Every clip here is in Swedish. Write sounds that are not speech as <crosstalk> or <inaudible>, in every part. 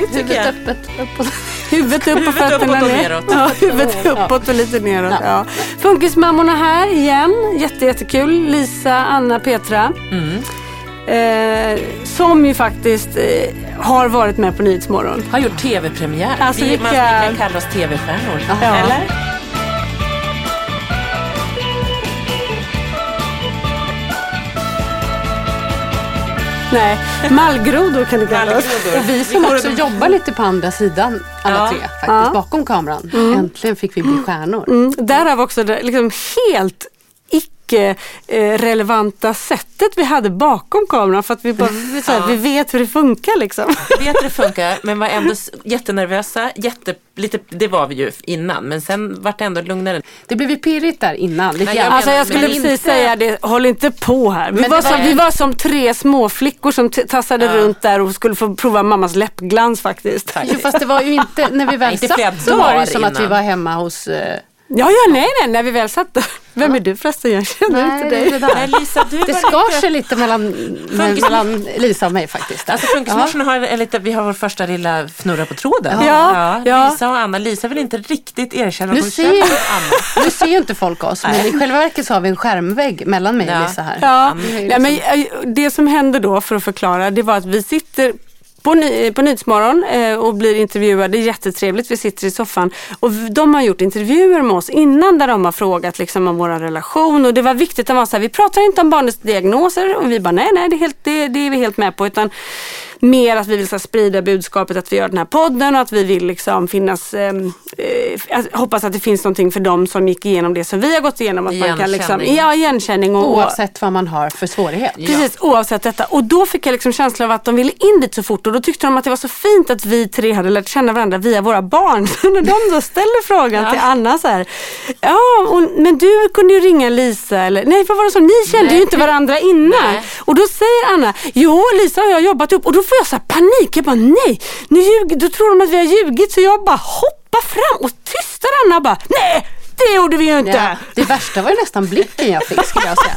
Härligt. Huvudet öppet. Uppåt. <laughs> Huvudet upp och fötterna uppåt och ner. neråt. Ja, huvudet uppåt och lite neråt. Ja. Funkismammorna här igen. Jätte, jättekul. Lisa, Anna, Petra. Mm. Eh, som ju faktiskt eh, har varit med på Nyhetsmorgon. Har gjort tv-premiär. Alltså, vi, vilka- man, kan kalla oss tv-stjärnor. Ja. Eller? Nej, mallgrodor kan det kallas. Vi som går också jobbar lite på andra sidan, alla Ja. tre faktiskt, Ja. bakom kameran. Äntligen fick vi bli stjärnor. Mm, därav också det liksom helt icke-relevanta sättet vi hade bakom kameran för att vi, bara, vi, så här, vi vet hur det funkar liksom. Vi vet hur det funkar, men var ändå jättenervösa. Jätte, lite, det var vi ju innan, men sen vart det ändå lugnare. Det blev ju pirrigt där innan. Lite Nej, jag Alltså jag skulle precis inte- säga det, håll inte på här. Vi, var det som, var- vi var som tre småflickor som tassade Ja. runt där och skulle få prova mammas läppglans faktiskt. Jo, fast det var ju inte, när vi väl satt, då var det som att vi innan. var hemma hos... eh, Ja, ja, nej, nej, när vi väl satt där. Vem är du förresten? Jag känner Nej, inte det dig. det. Nej, Lisa, du Det skar lite... sig lite mellan, mellan Lisa och mig faktiskt. Alltså Funkismorsorna har en lite, vi har vår första lilla fnurra på tråden. Ja, ja. Lisa och Anna. Lisa vill inte riktigt erkänna Nu att hon ser, ju, Anna. <laughs> nu ser ju inte folk oss, men i själva verket så har vi en skärmvägg mellan mig och Ja. Lisa här. Ja, Det ja, men liksom- eh, det som hände då för att förklara det var att vi sitter på, ny, på Nyhetsmorgon eh, och blir intervjuade, jättetrevligt, vi sitter i soffan. Och de har gjort intervjuer med oss innan där de har frågat liksom om vår relation. Och det var viktigt att vara så här, vi pratar inte om barnets diagnoser. Och vi bara nej, nej det är, helt, det, det är vi helt med på. Utan mer att vi vill så här, sprida budskapet att vi gör den här podden och att vi vill liksom finnas, eh, eh, hoppas att det finns någonting för dem som gick igenom det som vi har gått igenom. Att man kan liksom, ja, igenkänning och, och Oavsett vad man har för svårighet. Precis, oavsett detta. Och då fick jag liksom känslan av att de ville in dit så fort och då tyckte de att det var så fint att vi tre hade lärt känna varandra via våra barn. <laughs> Så när de då ställer frågan till Anna så här, ja och, men du kunde ju ringa Lisa eller nej vad var det som, ni kände ju inte varandra innan. Nej. Och då säger Anna, jo Lisa har jag jobbat upp och då får jag så panik. Jag bara nej, nu ljuger, då tror de att vi har ljugit så jag bara hoppar fram och tystar Anna bara nej, det gjorde vi ju inte. Ja, det värsta var ju nästan blicken jag fick skulle jag säga.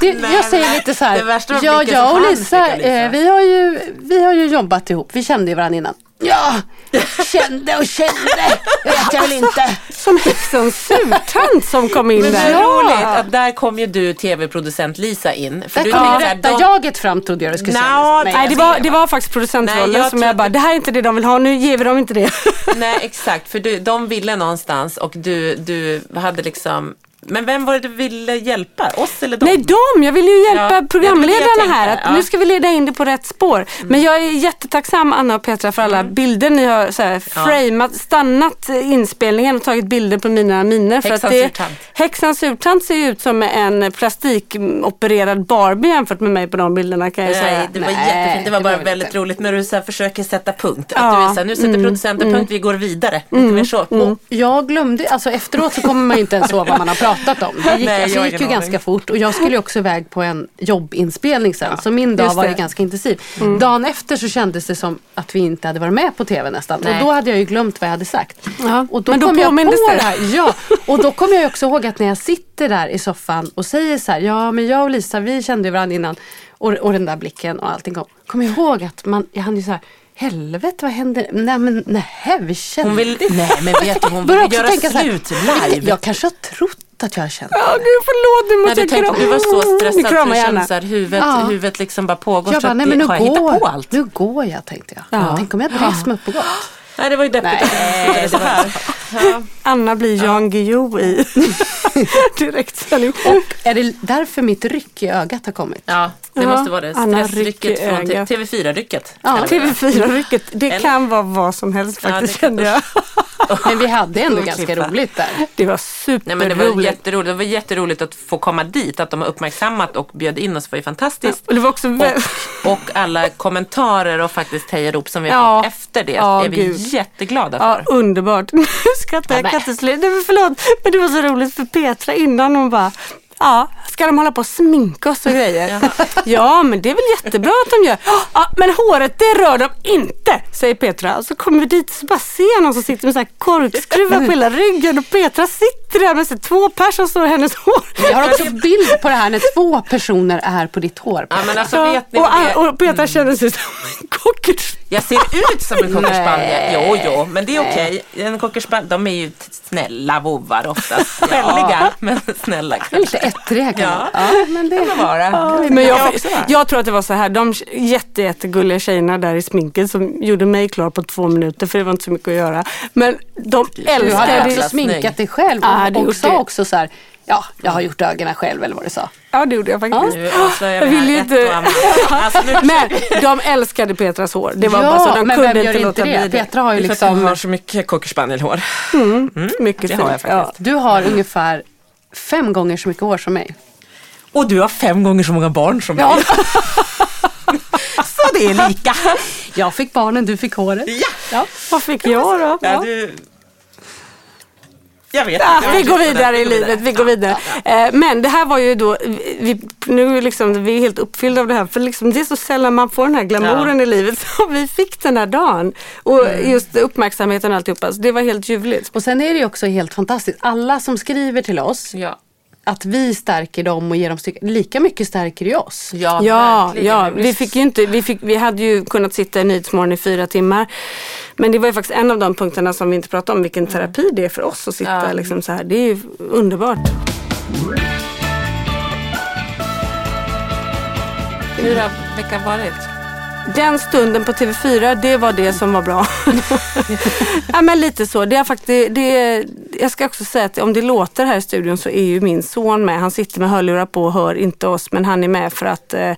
Det, Nej, jag säger lite så här, jag som och Lisa. eh, vi, har ju, vi har ju jobbat ihop, vi kände ju varandra innan. Ja, kände och kände, vet jag väl inte. Som häxan surtant som kom in Men det där. är roligt att där kom ju du tv-producent Lisa in. För Där du kom här, rätta de- jaget fram trodde jag du skulle säga. nej, Nej, det var, det var faktiskt Nej, producentrollen jag som jag bara, det- det här är inte det de vill ha, nu ger vi dem inte det. Nej exakt, för du, de ville någonstans och du, du hade liksom Men vem var det du ville hjälpa? Oss eller dem? Nej, dem! Jag vill ju hjälpa Ja, programledarna här. Att ja. Nu ska vi leda in det på rätt spår. Men jag är jättetacksam Anna och Petra för alla bilder ni har så här, framat, stannat inspelningen och tagit bilder på mina miner. För Häxans surtant. Häxans surtant ser ju ut som en plastikopererad Barbie jämfört med mig på de bilderna kan jag ju säga. Nej, det var Nej, jättefint. Det var det bara var väl väldigt inte. roligt när du så här försöker sätta punkt. Att Ja, du är så här, nu sätter producenten punkt, vi går vidare. Lite mer så. Och, Jag glömde, alltså efteråt så kommer man ju inte ens ihåg vad man har pratat om. Det gick, Nej, alltså, har gick ju ganska fort och jag skulle också iväg på en jobbinspelning sen. Så min dag var ju det. ganska intensiv. Dagen efter så kändes det som att vi inte hade varit med på TV nästan. Nej. Och då hade jag ju glömt vad jag hade sagt. Ja, Och då men då kom jag på det. det här. Ja, och då kommer jag också ihåg att när jag sitter där i soffan och säger så här, ja men jag och Lisa vi kände varandra innan. Och, och den där blicken och allting kom. Jag ihåg att man, jag hann ju så här, helvete vad hände? Nej men nej, vi kände Hon vill, nej men vet du, hon vill göra tänka slut live. Jag kanske har trott att jag har känt Ja, det. gud förlåt, nu måste jag tänkte, krama. du var så Ni stressad kramar du gärna. kände så här, huvudet, Ja. huvudet liksom bara pågår. Jag bara, nej men nu har jag hittat på går, allt? nu går jag tänkte jag. Ja. Tänk om jag hade rest mig upp och gått. Nej det var ju deppigt Nej. <laughs> det så här. Ja. Anna blir Jan Guillou i <laughs> direktsändning. Är det därför mitt ryck i ögat har kommit? ja, det Ja, måste vara det. Stressrycket från ögat. TV4-rycket. Ja. TV4-rycket, det Eller? kan vara vad som helst Ja, faktiskt kan kände jag. <laughs> Men vi hade ändå ganska klippa. roligt där. Det var Nej, men det var superroligt. jätteroligt. Det var jätteroligt att få komma dit. Att de har uppmärksammat och bjöd in oss var ju fantastiskt. Och det var också Och, <laughs> och alla kommentarer och faktiskt hejarop som vi har Ja. fått efter det Ja, är vi gud. jätteglada Ja, för. underbart. Nu skrattar jag, Ja, kan men- inte sluta. Nej, men Förlåt, men det var så roligt för Petra innan hon bara Ja, ska de hålla på och sminka oss och grejer? <laughs> Ja, men det är väl jättebra att de gör. Ja, men håret det rör de inte, säger Petra. Och så kommer vi dit och så bara ser någon som sitter med så här korkskruvar på hela ryggen och Petra sitter där med så två personer som står i hennes hår. Jag har också bild på det här när två personer är på ditt hår. Ja, men alltså, Ja, vet ni och, är? och Petra känner sig som en cocker Jag ser ut som en cocker spaniel. Nej. Jo, jo, men det är okej. En spaniel, de är ju snälla vovvar oftast. <laughs> Skälliga, men snälla lite kanske. ettriga kan Ja. Ja, men det... kan det vara. Men jag jag, tror att det var så här, de jätte, jättegulliga tjejerna där i sminket som gjorde mig klar på två minuter för det var inte så mycket att göra. Men de Du hade älskade också sminkat dig själv Ja, och, och sa också så här, ja, jag har gjort ögonen själv eller vad du sa. Ja det gjorde jag faktiskt. Nu avslöjar Jag vi vill inte-. Alltså, Men de älskade Petras hår. Det var Ja, bara så, de men kunde vem gör inte inte låta det? bli det. Petra har ju liksom, har så mycket cocker spaniel-hår. Mycket det har jag fint. Ja. faktiskt. du har ungefär fem gånger så mycket hår som mig. Och du har fem gånger så många barn som Ja. mig. <laughs> så det är lika. Jag fick barnen, du fick håret. Ja. Ja. Vad fick jag då? Ja, du... Jag vet Ja, inte. vi Jag går vidare i livet, vi går vidare. Eh, Men det här var ju då, vi, nu liksom, vi är helt uppfyllda av det här för liksom, det är så sällan man får den här glamouren i livet <laughs> så vi fick den här dagen. Och Mm. just uppmärksamheten och alltihopa, så det var helt ljuvligt. Och sen är det ju också helt fantastiskt, alla som skriver till oss, Ja. Att vi stärker dem och ger dem stycken, lika mycket stärker det oss. Ja, Ja, ja, vi fick ju inte, vi, fick, vi hade ju kunnat sitta i Nyhetsmorgon i fyra timmar. Men det var ju faktiskt en av de punkterna som vi inte pratade om, vilken terapi det är för oss att sitta Ja. liksom så här. Det är ju underbart. Hur har veckan varit? Den stunden på TV4, det var det som var bra. <laughs> ja men lite så. Det är faktiskt, det är, jag ska också säga att om det låter här i studion så är ju min son med. Han sitter med hörlurar på och hör inte oss men han är med för att eh,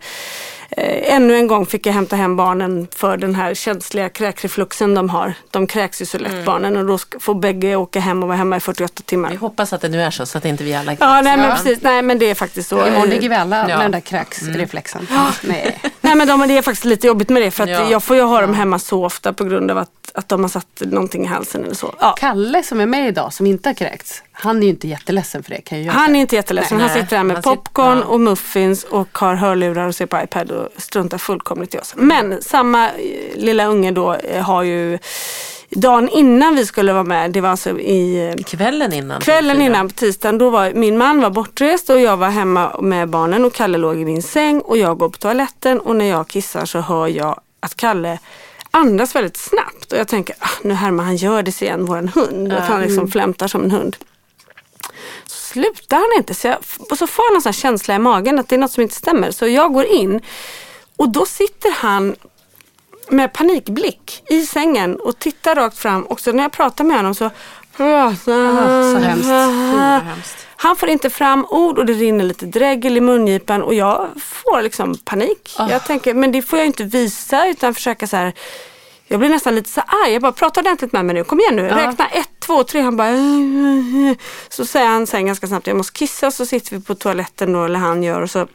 ännu en gång fick jag hämta hem barnen för den här känsliga kräkrefluxen de har. De kräks ju så lätt barnen och då får bägge åka hem och vara hemma i 48 timmar. Vi hoppas att det nu är så, så att inte vi alla Ja, nej men precis. Nej men det är faktiskt så. Imorgon Eh, ligger vi alla Ja. med den där kräksreflexen. Nej. Nej men de, det är faktiskt lite jobbigt med det för att Ja. jag får ju ha dem hemma så ofta på grund av att, att de har satt någonting i halsen eller så. Ja. Kalle som är med idag, som inte har kräkts, han är ju inte jätteledsen för det kan jag Han är inte jätteledsen. Nej. Han sitter där med Han sitter- popcorn ja. och muffins och har hörlurar och ser på iPad och struntar fullkomligt i oss. Men samma eh, lilla unge då eh, har ju dagen innan vi skulle vara med, det var alltså i eh, Kvällen innan. Kvällen TV4. innan på tisdagen, då var min man var bortrest och jag var hemma med barnen och Kalle låg i min säng och jag går på toaletten och när jag kissar så hör jag att Kalle andas väldigt snabbt och jag tänker, ah, nu härmar han Hjördis igen, våran hund. Att han liksom flämtar som en hund. Slutar han inte så jag, och så får jag någon sån känsla i magen att det är något som inte stämmer. Så jag går in och då sitter han med panikblick i sängen och tittar rakt fram. Och så när jag pratar med honom så prata. så hemskt. Hemskt. Han får inte fram ord och det rinner lite dregel i mungipan och jag får liksom panik. Jag tänker, men det får jag inte visa utan försöka så här. Jag blir nästan lite så arg. Jag bara, prata ordentligt med mig nu. Kom igen nu. Räkna ett, två, tre. Han bara... Så säger han sen ganska snabbt, jag måste kissa. Så sitter vi på toaletten då, eller han gör. Och, så,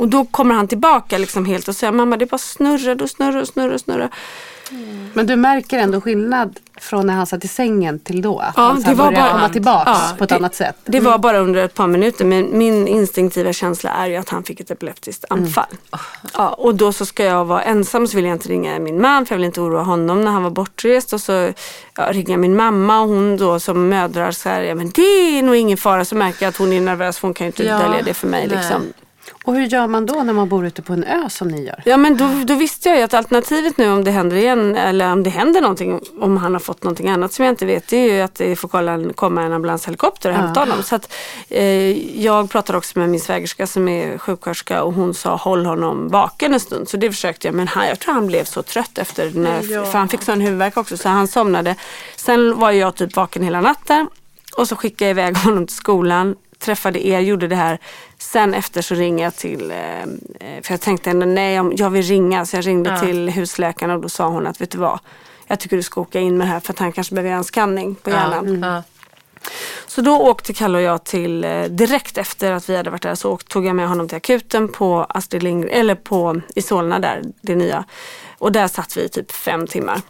och då kommer han tillbaka liksom helt och säger, mamma det bara snurrar och snurrar och snurrar och snurrar. Men du märker ändå skillnad från när han satt i sängen till då? Att Ja, han det var bara- komma tillbaks Ja, på ett det- annat sätt? Det var bara under ett par minuter men min instinktiva känsla är ju att han fick ett epileptiskt anfall. Ja, och då så ska jag vara ensam så vill jag inte ringa min man för jag vill inte oroa honom när han var bortrest. Och så ja, ringer jag min mamma och hon då som mödrar så här, ja men det är nog ingen fara. Så märker jag att hon är nervös för hon kan ju inte Ja, dölja det för mig. Liksom. Och hur gör man då när man bor ute på en ö som ni gör? Ja men då, då visste jag ju att alternativet nu om det händer igen eller om det händer någonting, om han har fått någonting annat som jag inte vet, det är ju att det får komma en ambulanshelikopter och hämta honom. Så att, eh, jag pratade också med min svägerska som är sjuksköterska och hon sa håll honom vaken en stund. Så det försökte jag men han, jag tror han blev så trött efter, när, för han fick sån huvudvärk också så han somnade. Sen var jag typ vaken hela natten och så skickade jag iväg <laughs> honom till skolan träffade er, gjorde det här. Sen efter så ringer jag till, eh, eh, för jag tänkte nej, jag vill ringa. Så jag ringde till husläkaren och då sa hon att vet du vad, jag tycker du ska åka in med det här för att han kanske behöver göra en skanning på hjärnan. Ja. Så då åkte Kalle och jag till, eh, direkt efter att vi hade varit där så tog jag med honom till akuten på Astrid Lindgren, eller på, i Solna där, det nya. Och där satt vi i typ fem timmar.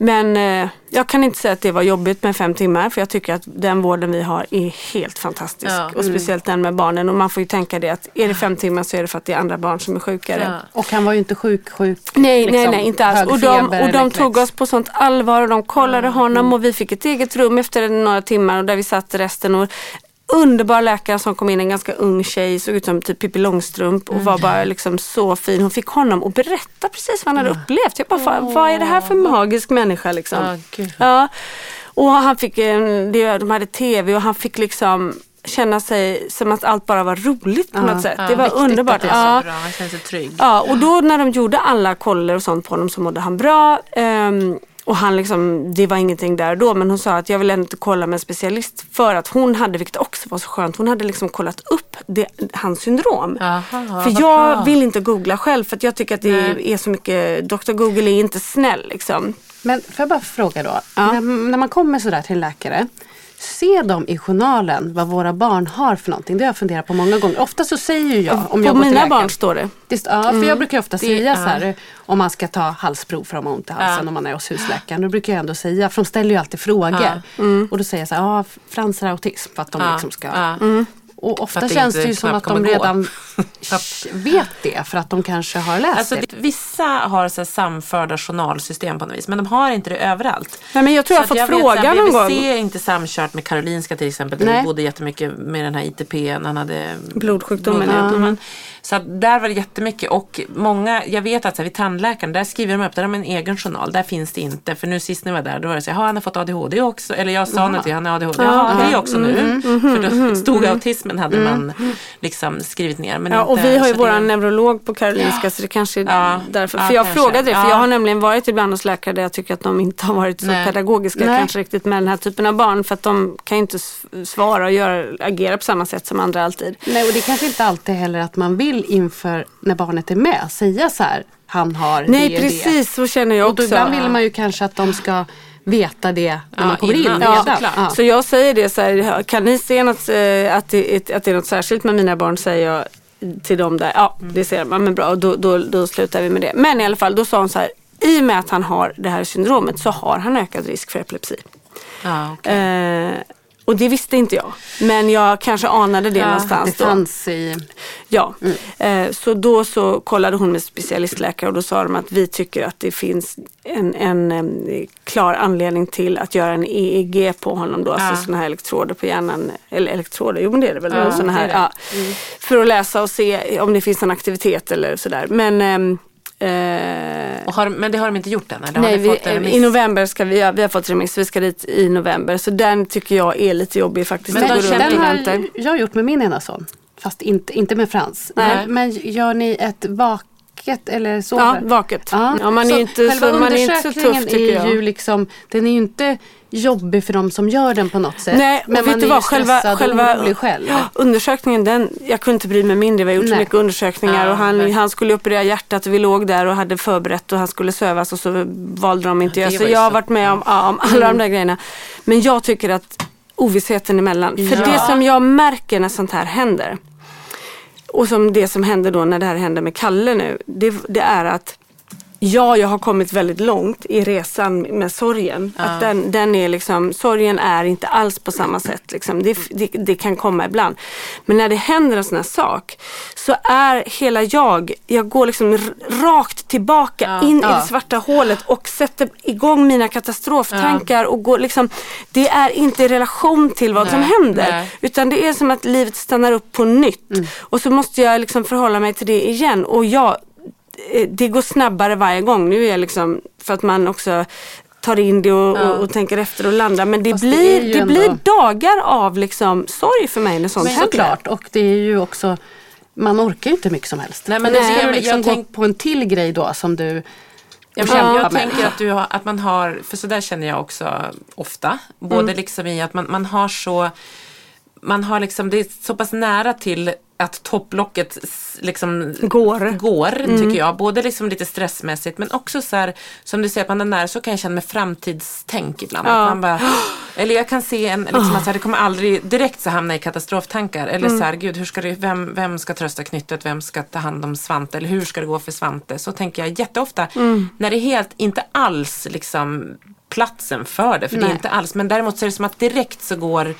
Men eh, jag kan inte säga att det var jobbigt med fem timmar för jag tycker att den vården vi har är helt fantastisk. Ja. Och speciellt den med barnen. Och man får ju tänka det att är det fem timmar så är det för att det är andra barn som är sjukare. Ja. Och han var ju inte sjuk, sjuk. Nej, nej, liksom, nej, inte alls. Och de, och de tog oss på sånt allvar och de kollade honom och vi fick ett eget rum efter några timmar och där vi satt resten. Och underbar läkare som kom in, en ganska ung tjej, såg ut som typ Pippi Långstrump och var bara liksom så fin. Hon fick honom att berätta precis vad han hade upplevt. Jag bara, "Vad- vad är det här för magisk människa liksom? Gud. Ja. Och han fick, det- de hade tv och han fick liksom känna sig som att allt bara var roligt på Ja. något sätt. Ja, det var underbart. det Ja. Bra, han känner sig trygg. Ja, och då när de gjorde alla koller och sånt på honom så mådde han bra. ehm, och han liksom, det var ingenting där då men hon sa att jag vill ändå inte kolla med en specialist för att hon hade, vilket också var så skönt, hon hade liksom kollat upp det, hans syndrom. Jaha, för jag bra. vill inte googla själv för jag tycker att det Nej. är så mycket, Dr Google är inte snäll liksom. Men får jag bara fråga då. Ja. När, när man kommer sådär till läkare. Ser de i journalen vad våra barn har för någonting? Det har jag funderat på många gånger. Ofta så säger jag om på jag går till mina läkaren. barn står det. Det, ja, för jag brukar ofta säga ja. så här om man ska ta halsprov för att man har ont i halsen Ja. om man är hos husläkaren. Då brukar jag ändå säga, för de ställer ju alltid frågor. Och då säger jag så här, ja Frans har autism för att de Ja, liksom ska. ja. Och ofta känns det ju som att de redan <laughs> vet det för att de kanske har läst Alltså, det. vissa har så här samförda journalsystem på något vis, men de har inte det överallt. Nej, men jag tror jag har Så fått frågan så någon BBC gång. är inte samkört med Karolinska till exempel, där Nej. bodde jättemycket med den här ITP han hade Blodsjukdomen, ja. Så att där var det jättemycket och många, jag vet att så här, vid tandläkaren, där skriver de upp, där har de en egen journal, där finns det inte. För nu sist när jag var där, då var det så här, "Ja, han har fått ADHD också. Eller jag sa något till han har ADHD. Ja, det är också nu. För då stod autismen hade man liksom skrivit ner. Men Ja, och inte, vi har ju det- våran neurolog på Karolinska så det kanske är Ja, därför. ja, För jag kanske. frågade det, för Ja. jag har nämligen varit ibland hos läkare där jag tycker att de inte har varit så Nej. pedagogiska Nej. kanske riktigt med den här typen av barn. För att de kan ju inte svara och göra, agera på samma sätt som andra alltid. Nej, och det är kanske inte alltid heller att man vill inför när barnet är med säga så här, han har Nej det precis, så känner jag det. Och då också. ibland vill man ju kanske att de ska veta det när Ja, man kommer innan. in Ja. Så jag säger det så här, kan ni se något, eh, att, det, att det är något särskilt med mina barn säger jag till dem där. Ja, det ser man, men bra, då, då, då slutar vi med det. Men i alla fall, då sa hon så här, i och med att han har det här syndromet så har han ökad risk för epilepsi. Ja, okej. Eh, och det visste inte jag. Men jag kanske anade det Ja, någonstans Det då. fanns i... Ja, eh, så då så kollade hon med specialistläkare och då sa de att vi tycker att det finns en, en, klar anledning till att göra en EEG på honom då, Ja. alltså sådana här elektroder på hjärnan, eller elektroder, jo men det är det väl, Ja, såna det här, är det. ja, för att läsa och se om det finns någon aktivitet eller sådär. Men har, men det har de inte gjort än? Eller Nej, vi, fått en remiss? i november ska vi, vi har fått remiss, vi ska dit i november. Så den tycker jag är lite jobbig faktiskt. Men Den vänta. har jag gjort med min ena son. Fast inte, inte med Frans. Nej. Men, men gör ni ett vaket eller sover? Ja, vaket. Ja. Ja, man är så inte så- man är inte så tuff, tycker jag. är ju liksom, den är ju inte jobbig för de som gör den på något sätt. Nej, men man är vad? ju Själva, stressad själva och orolig själv. Ja, undersökningen, den, jag kunde inte bry mig mindre. Vi har gjort så Nej. mycket undersökningar Ja, och han, han skulle operera hjärtat och vi låg där och hade förberett och han skulle sövas och så valde de inte Ja, jag. det Så jag har så- varit med om, ja, om alla de där grejerna. Men jag tycker att ovissheten emellan. För Ja. det som jag märker när sånt här händer och som det som händer då när det här händer med Kalle nu. Det, det är att Ja, jag har kommit väldigt långt i resan med sorgen. Att den, den är liksom, sorgen är inte alls på samma sätt. Liksom. Det, det, det kan komma ibland. Men när det händer en sån här sak så är hela jag, jag går liksom rakt tillbaka in i Ja. det svarta hålet och sätter igång mina katastroftankar. Och går liksom, det är inte i relation till vad som Nej, händer. nej. Utan det är som att livet stannar upp på nytt. Och så måste jag liksom förhålla mig till det igen. Och jag, det går snabbare varje gång. Nu är jag liksom, för att man också tar in det och, och, och tänker efter och landar. Men det Fast det blir, ju det, ändå- blir dagar av liksom sorg för mig när sånt Men händer. såklart, och det är ju också, man orkar ju inte mycket som helst. Nej, men nu det- ska du liksom jag gå tänk- på en till grej då som du Jag, kämpar jag tänker att, du har, att man har, för så där känner jag också ofta. Både liksom i att man, man har så, man har liksom, det är så pass nära till att topplocket liksom Går. går tycker jag. Både liksom lite stressmässigt men också så här, som du säger att man är nära så kan jag känna med framtidstänk ibland. Att man bara, <gasps> eller jag kan se en, liksom att så här, det kommer aldrig direkt så hamna i katastroftankar. Eller så här, gud hur ska det, vem, vem ska trösta knyttet, vem ska ta hand om Svante eller hur ska det gå för Svante? Så tänker jag jätteofta när det är helt, inte alls liksom platsen för det. För det är Nej. inte alls, men däremot så är det som att direkt så går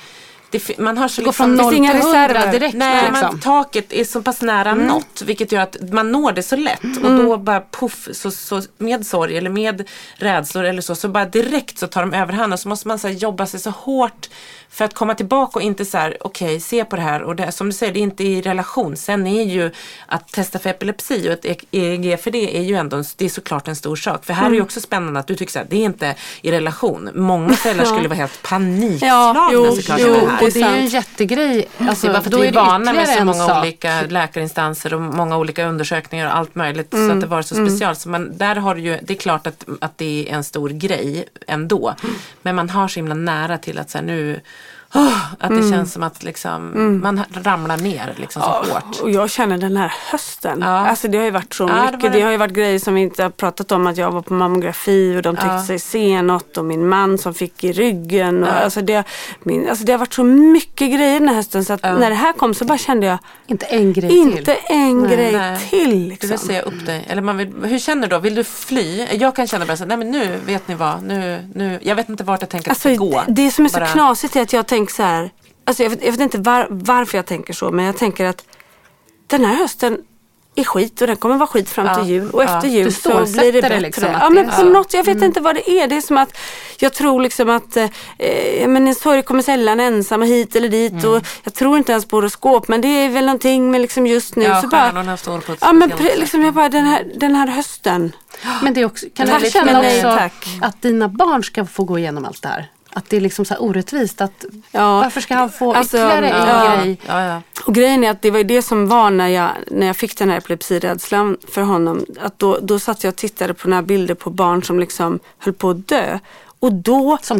det, man har så går liksom, från finns noll till hundra direkt. Nej, liksom. men taket är så pass nära nått vilket gör att man når det så lätt och då bara puff, så, så, med sorg eller med rädslor eller så, så bara direkt så tar de överhand och så måste man så här, jobba sig så hårt för att komma tillbaka och inte så här, okej, se på det här och det, som du säger, det är inte i relation. Sen är ju att testa för epilepsi och ett EEG för det är ju ändå, en, det är såklart en stor sak. För här är ju också spännande att du tycker så här, det är inte i relation. Många föräldrar <laughs> skulle vara helt panikslagna Ja, jo, såklart jo, och det är ju en jättegrej. Alltså, Det är bara för att då vi är vana med så många sak. olika läkarinstanser och många olika undersökningar och allt möjligt. Så Mm. att det var så special. Så man, där har du ju, det är klart att, att det är en stor grej ändå. Men man har så himla nära till att så här, nu åh, att Mm. det känns som att liksom, man ramlar ner liksom så hårt. Och jag känner den här hösten. Ja. Alltså det har ju varit så Ja, det mycket. var Det, det. har ju varit grejer som vi inte har pratat om. Att jag var på mammografi och de tyckte Ja. sig se något. Och min man som fick i ryggen. Och alltså, det, min, alltså det har varit så mycket grejer den här hösten. Så att när det här kom så bara kände jag Inte en grej inte till. en grej Nej. till. Du Liksom. vill säga upp dig. Eller man vill, hur känner du då? Vill du fly? Jag kan känna bara så nej men nu vet ni vad, nu, nu, jag vet inte vart jag tänker att Alltså, det ska gå. det, det som är så Bara- knasigt är att jag tänker så här. Alltså jag, vet, jag vet inte var, varför jag tänker så. Men jag tänker att den här hösten är skit och den kommer vara skit fram till Ja, jul. Och ja. efter jul så blir det bättre. liksom, ja men på något, jag vet inte vad det är. Det är som att jag tror liksom att eh, men en sorg kommer sällan ensam hit eller dit. Och jag tror inte ens på horoskop men det är väl någonting med liksom just nu. Ja, så bara, står på ett ja men liksom jag bara den här, den här hösten. Men det är också, kan du känna nej, också tack. att dina barn ska få gå igenom allt det här? Att det är liksom så här orättvist. Att, Ja. Varför ska han få Alltså, ytterligare en ja. grej? Ja, ja. Och grejen är att det var ju det som var när jag, när jag fick den här epilepsirädslan för honom. Att då, då satt jag och tittade på några bilder på barn som liksom höll på att dö. Och då Som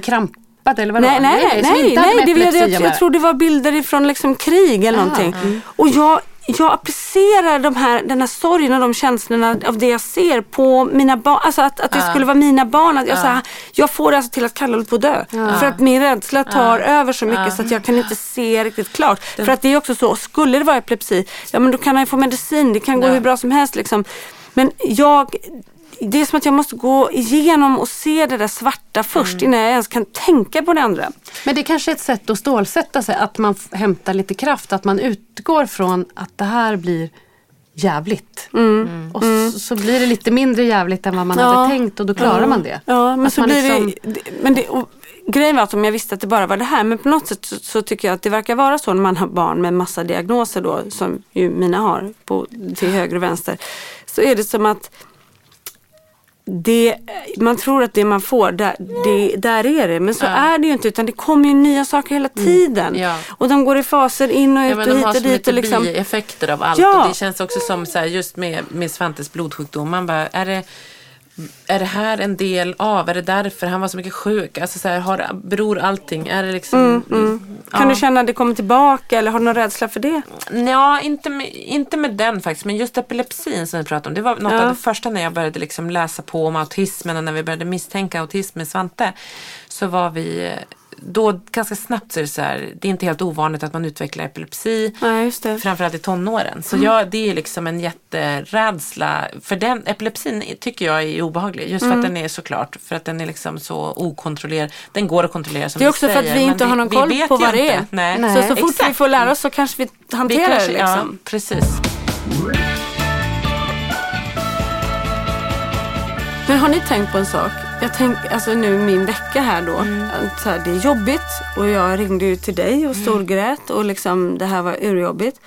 vadå? Nej, nej, nej, nej, nej med det, jag, epilepsi jag, jag göra. tror det var bilder ifrån liksom krig eller någonting. Och jag, jag applicerar de här, den här sorgen och de känslorna av det jag ser på mina barn. Alltså att, att det skulle vara mina barn. Att jag, så här, jag får det alltså till att Kalle håller på att dö. För att min rädsla tar över så mycket så att jag kan inte se riktigt klart. För att det är också så, skulle det vara epilepsi, ja men då kan han ju få medicin. Det kan gå hur bra som helst liksom. Men jag, det är som att jag måste gå igenom och se det där svarta först innan jag ens kan tänka på det andra. Men det är kanske är ett sätt att stålsätta sig, att man hämtar lite kraft, att man utgår från att det här blir jävligt. Mm. Och så, så blir det lite mindre jävligt än vad man Ja. hade tänkt och då klarar man det. Ja, men Att så blir liksom- det, det- men det och, Grejen var att om jag visste att det bara var det här, men på något sätt så, så tycker jag att det verkar vara så när man har barn med massa diagnoser då, som ju mina har på, till höger och vänster. Så är det som att det, man tror att det man får, där, det, där är det. Men så är det ju inte utan det kommer ju nya saker hela tiden. Mm. Ja. Och de går i faser in och ut Ja, och de hit har och dit. mycket Och liksom, bieffekter av allt. Ja. Och det känns också som så här, just med, med Svantes blodsjukdom. Man bara, är det, är det här en del av? Är det därför han var så mycket sjuk? Alltså så här, har, beror allting? Är det liksom... kan du känna att det kommer tillbaka eller har du någon rädsla för det? Ja, inte med, inte med den faktiskt. Men just epilepsin som vi pratade om. Det var något Ja. av det första när jag började liksom läsa på om autismen och när vi började misstänka autism med Svante. Så var vi då ganska snabbt så är det så här, det är inte helt ovanligt att man utvecklar epilepsi. Nej, just det. Framförallt i tonåren. Så Mm. jag, det är liksom en jätterädsla. För den epilepsin tycker jag är obehaglig. Just för Mm. att den är såklart, för att den är liksom så okontrollerad. Den går att kontrollera som Det är också för att säger, vi inte har någon koll vet på vad det är. Nej. Nej. Så, så fort vi Exakt. får lära oss så kanske vi Vi hanterar kanske, det. Liksom. Ja, precis. Men har ni tänkt på en sak? Jag tänk, alltså nu min vecka här då. Mm. Så här, det är jobbigt och jag ringde ju till dig och storgrät och liksom det här var urjobbigt.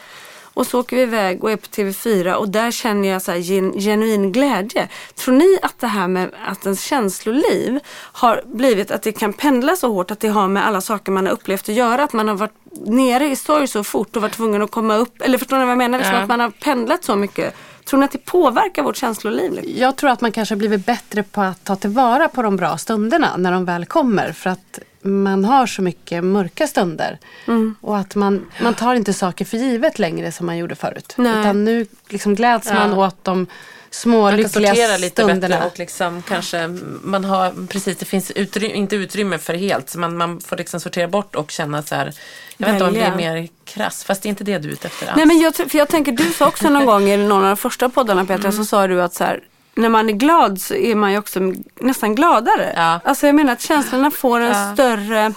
Och så åker vi iväg och är på TV4 och där känner jag så gen, genuin glädje. Tror ni att det här med att ens känsloliv har blivit att det kan pendla så hårt att det har med alla saker man har upplevt att göra? Att man har varit nere i sorg så fort och varit tvungen att komma upp. Eller förstår ni vad jag menar? Liksom Ja. att man har pendlat så mycket. Tror ni att det påverkar vårt känsloliv? Jag tror att man kanske blivit bättre på att ta tillvara på de bra stunderna när de väl kommer. För att man har så mycket mörka stunder. Mm. Och att man, man tar inte saker för givet längre som man gjorde förut. Nej. Utan nu liksom gläds man åt de små Man kan lyckliga sortera lite stunderna. bättre och liksom kanske man har, precis det finns utrymme, inte utrymme för helt så man, man får liksom sortera bort och känna så här, jag vet inte om det är mer krass, fast det är inte det du är ute efter alls. Nej men jag, för jag tänker, du sa också någon gång i någon av de första poddarna Petra, Mm. så sa du att så här, när man är glad så är man ju också nästan gladare. Ja. Alltså jag menar att känslorna får en Ja. större,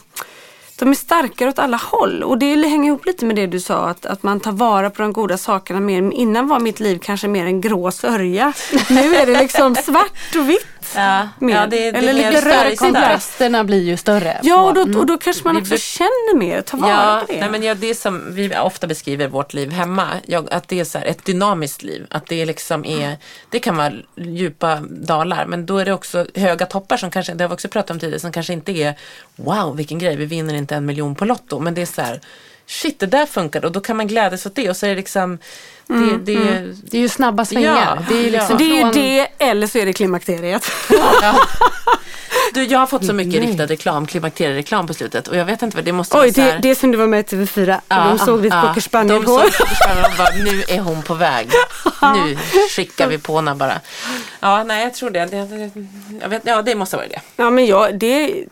de är starkare åt alla håll. Och det hänger ihop lite med det du sa, att, att man tar vara på de goda sakerna mer. Innan var mitt liv kanske mer en grå sörja. Nu är det liksom <laughs> svart och vitt. ja, mer. ja, det, det Eller lite där. Kontrasterna blir ju större. Ja, och då, och då kanske man också känner mer, tar vara Ja, på det. nej men ja, det är som vi ofta beskriver vårt liv hemma. Jag, att det är så ett dynamiskt liv. Att det liksom är, det kan vara djupa dalar men då är det också höga toppar som kanske, det har vi också pratat om tidigare, som kanske inte är wow vilken grej, vi vinner inte en miljon på Lotto. Men det är så här, shit det där funkar och då kan man glädjas åt det och så är det liksom, det, det, Det är ju snabba svängar. Ja, det är ju ja. liksom det är ju det, eller så är det klimakteriet. Du, jag har fått så mycket riktad reklam, klimakteriereklam på slutet och jag vet inte vad det måste Oj, vara så det, här- det är som du var med i TV4. de såg ditt cocker De spaniel-hår. såg cocker spaniel och bara, nu är hon på väg. Nu skickar vi på henne bara. Ja, nej jag tror det. det, jag vet, ja, det måste vara det. Ja men jag, det är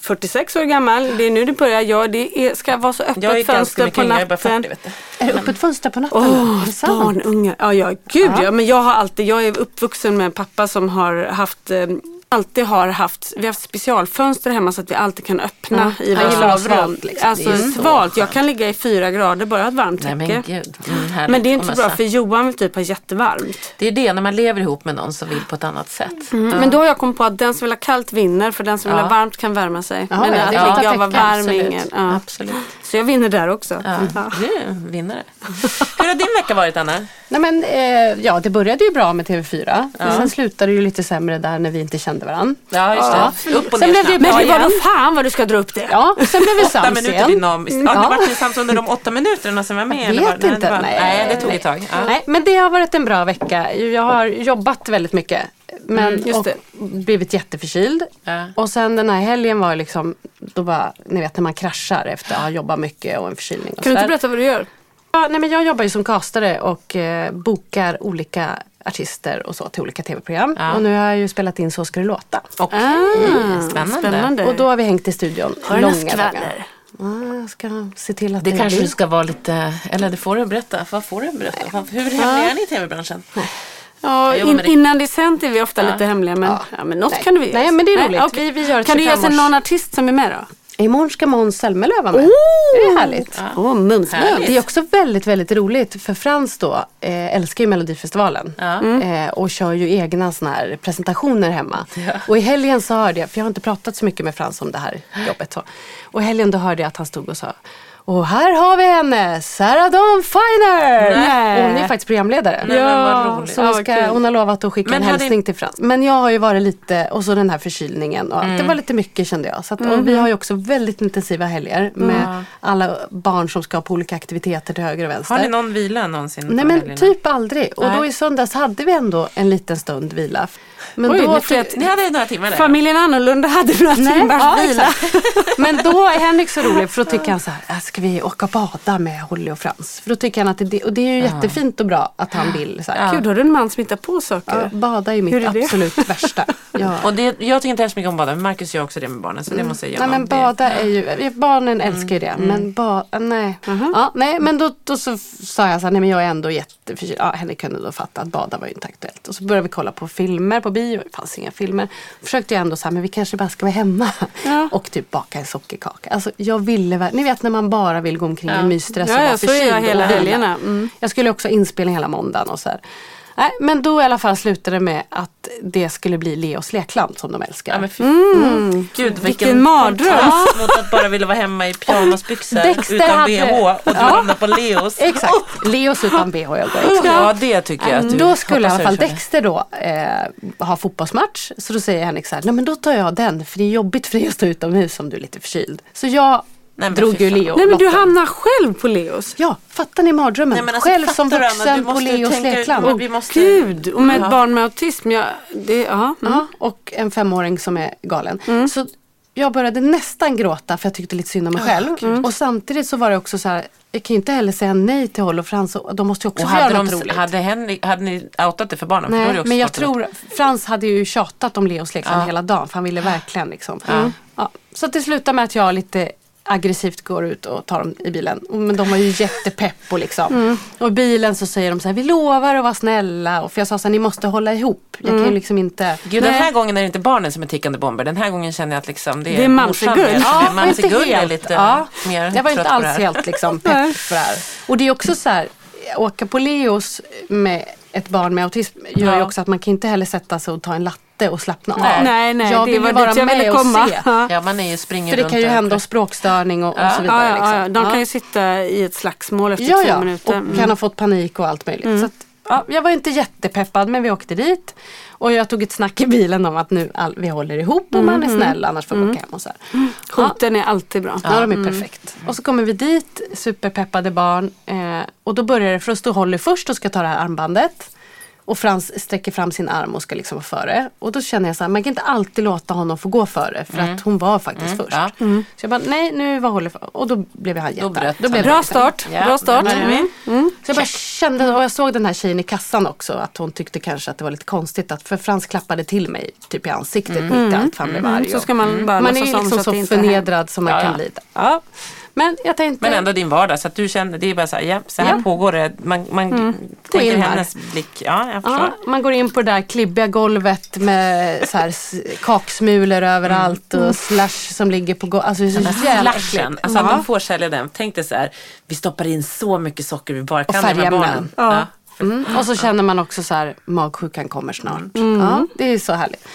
46 år gammal, det är nu det börjar. Ja, det är, ska vara så öppet Jag är ganska fönster mycket på yngre, jag är bara natten. 40 vet du. Öppet fönster på natten? Åh, Är det sant? barn, unga. Ja, ja, gud ja. Men jag har alltid, jag är uppvuxen med en pappa som har haft eh, Alltid har haft, vi har haft specialfönster hemma så att vi alltid kan öppna i Han våra gillar sovrum. svalt, liksom. Alltså Det är så svalt, jag kan ligga i fyra grader bara ett varmt Nej men täcke. gud. Mm. Men det är inte så bra för Johan vill typ ha jättevarmt. Det är det, när man lever ihop med någon som vill på ett annat sätt. Mm. Men då har jag kommit på att den som vill ha kallt vinner för den som vill Ja. ha varmt kan värma sig. Ja, Men ja, att ligga och vara varm Absolut. ingen. Ja. Absolut. Så jag vinner där också. Ja. Ja. Du vinnare. Hur har din vecka varit Anna? Nej, men, eh, ja, det började ju bra med TV4. Men sen slutade det ju lite sämre där när vi inte kände varandra. Ja, just det. Upp och Sen blev det Men det var då fan vad du ska dra upp det. Ja, sen blev vi sams minuter igen. dynamiskt. Ja, Ja. det var ni sams under de åtta minuterna som var med? Jag vet inte. var, Nej. nej, det tog ett tag. Ja. Nej, men det har varit en bra vecka. Jag har jobbat väldigt mycket. Men, Mm, just och det. blivit jätteförkyld. Ja. Och sen den här helgen var liksom, då bara, ni vet när man kraschar efter att ha jobbat mycket och en förkylning. Och Kan du inte berätta vad du gör? Ja, nej, men jag jobbar ju som castare och eh, bokar olika artister och så till olika tv-program. Ja. Och nu har jag ju spelat in Så ska det låta. Okej, Ah, spännande. spännande. Och då har vi hängt i studion Har långa dagar. Ja, jag ska se till att Det kanske blir. du ska vara lite, eller det får du berätta. Vad får du berätta? Vad- Hur hemliga är ni i tv-branschen? Ja, in, det. innan det är sänt är vi ofta lite hemliga men, ja. men något Nej. kan du göra. Nej, men det är roligt. okej. Vi- vi gör kan du ge oss 25 års- någon artist som är med då? Imorgon ska Måns Zelmerlöw vara med. det är härligt. Åh, oh, Härligt. Det är också väldigt, väldigt roligt för Frans då eh, älskar ju Melodifestivalen. Ja. Eh, och kör ju egna såna här presentationer hemma. Och i helgen så hörde jag, för jag har inte pratat så mycket med Frans om det här jobbet. Så. Och i helgen då hörde jag att han stod och sa Och här har vi henne, Sarah Dawn Finer! Nej. Hon är faktiskt programledare. Nej, men vad Ja. Så hon, ska, hon har lovat att skicka Men en hade- hälsning till Frans. Men jag har ju varit lite, och så den här förkylningen och allt. Mm. Det var lite mycket kände jag. Så att, och vi har ju också väldigt intensiva helger med alla barn som ska på olika aktiviteter till höger och vänster. Har ni någon vila någonsin? Nej men helgerna? typ aldrig. Och då Nej. i söndags hade vi ändå en liten stund vila. Men Oj, då ni Ni hade några timmar där? Familjen Annorlunda hade några timmars ja, vila. <laughs> Men då är Henrik så rolig för då tycker han så här, "Äh, ska vi åka och bada med Holly och Frans? För då tycker han att det, och det är ju jättefint och bra att han vill. Så här. Gud, har du en man som hittar på saker? Ja, bada är mitt är det? absolut värsta. <laughs> Ja. Och det, jag tycker inte hemskt mycket om bada, men Marcus gör också det med barnen så det måste jag Nej men bada är ju, barnen älskar ju det. Men ba, nej. Ja, nej men då, då så sa jag så här, nej men jag är ändå jätteförkyld. Ja, Henrik kunde då fatta att bada var ju inte aktuellt. Och så började vi kolla på filmer på bio, det fanns inga filmer. Försökte jag ändå så här, men vi kanske bara ska vara hemma. Ja. Och typ baka en sockerkaka. Alltså jag ville, ni vet när man bara vill gå omkring i mysdress och Ja, vara ja, är jag förkyld hela helgerna. Mm. Jag skulle också inspelning hela måndagen och så här. Nej, men då i alla fall slutade det med att det skulle bli Leos lekland som de älskar. Ja, men fy, mm. Gud Vilken mardröm. kontrast mot att bara vilja vara hemma i pyjamasbyxor Dexter utan hade- bh och du Ja. hamnar på Leos. Exakt, Leos utan bh jag går. Ja det tycker jag att du Då skulle i alla fall. Dexter då eh, ha fotbollsmatch. Så då säger Henrik så här, nej men då tar jag den för det är jobbigt för dig att stå utomhus om du är lite förkyld. Så jag Nej, men drog ju. Leo Nej men du hamnar själv på Leos. Ja, fattar ni mardrömmen? Nej, men alltså, Själv som vuxen på Leos lekland. Vi måste- Gud, och med Ja. ett barn med autism. Ja, det, ja. Mm. Ja, och en femåring som är galen. Så jag började nästan gråta för jag tyckte lite synd om mig själv. Och samtidigt så var det också så här, jag kan ju inte heller säga nej till Håll och Frans. och De måste ju också Och få göra hade, något de, roligt. hade, Henrik, hade ni outat det för barnen? För det Nej, också men jag tror, Frans hade ju tjatat om Leos lekland Ja. hela dagen för han ville verkligen liksom. Ja. Så det slutar med att jag lite aggressivt går ut och tar dem i bilen. Men de var ju jättepepp och liksom. Och i bilen så säger de så här, vi lovar att vara snälla. Och för jag sa så här, ni måste hålla ihop. Jag kan ju liksom inte. Gud, den här gången är det inte barnen som är tickande bomber. Den här gången känner jag att liksom, det är, Det är Mamsegull. Ja, det är Mamsegull är helt. lite ja. mer Jag var inte alls helt liksom <laughs> pepp för det här. Och det är också så här, åka på Leos med ett barn med autism gör ju Ja. också att man kan inte heller sätta sig och ta en latte och slappna Nej. av. Nej, nej, jag det vill var ju vara jag med ville och komma. se. Ja. Man är ju springer För det runt kan ju hända språkstörning och, och Ja. så vidare. Ja, ja, liksom. ja, de kan Ja. ju sitta i ett slagsmål efter ja, två ja. minuter. och Mm. kan ha fått panik och allt möjligt. Så att, ja, jag var inte jättepeppad men vi åkte dit. Och jag tog ett snack i bilen om att nu all, vi håller ihop och man är snäll annars får vi åka hem och så här. Ja. Hoten är alltid bra. Ja, de är perfekt. Och så kommer vi dit, superpeppade barn. Eh, och då börjar det, för att stå Holly först och ska ta det här armbandet. Och Frans sträcker fram sin arm och ska liksom vara före. Och då känner jag så här, man kan inte alltid låta honom få gå före. För att hon var faktiskt först. ja. Så jag bara, nej nu var Holly före. Och då blev han jätte... bröt då blev han. jag Bra start. Ja, Bra start. där är vi. Så jag bara kände, och jag såg den här tjejen i kassan också, att hon tyckte kanske att det var lite konstigt att, för Frans klappade till mig typ i ansiktet mitt i allt för han blev arg. Mm, Så ska man bara man är liksom så har förnedrad som man Ja, kan bli. Ja. Men jag tänkte... Men ändå din vardag, så att du känner, det är bara så här, ja, så här Ja. pågår det. Man, man Gå tänker hennes blick. Ja, jag förstår. Ja, man går in på det där klibbiga golvet med så här kaksmulor överallt och slush som ligger på golvet. Alltså det är så jävla Slashen, äckligt. alltså att Ja. de får sälja den. Tänk dig så här, vi stoppar in så mycket socker vi bara kan Och färgämnen. Ja. För- Mm. Och så känner man också så här, magsjukan kommer snart. Ja, det är så härligt.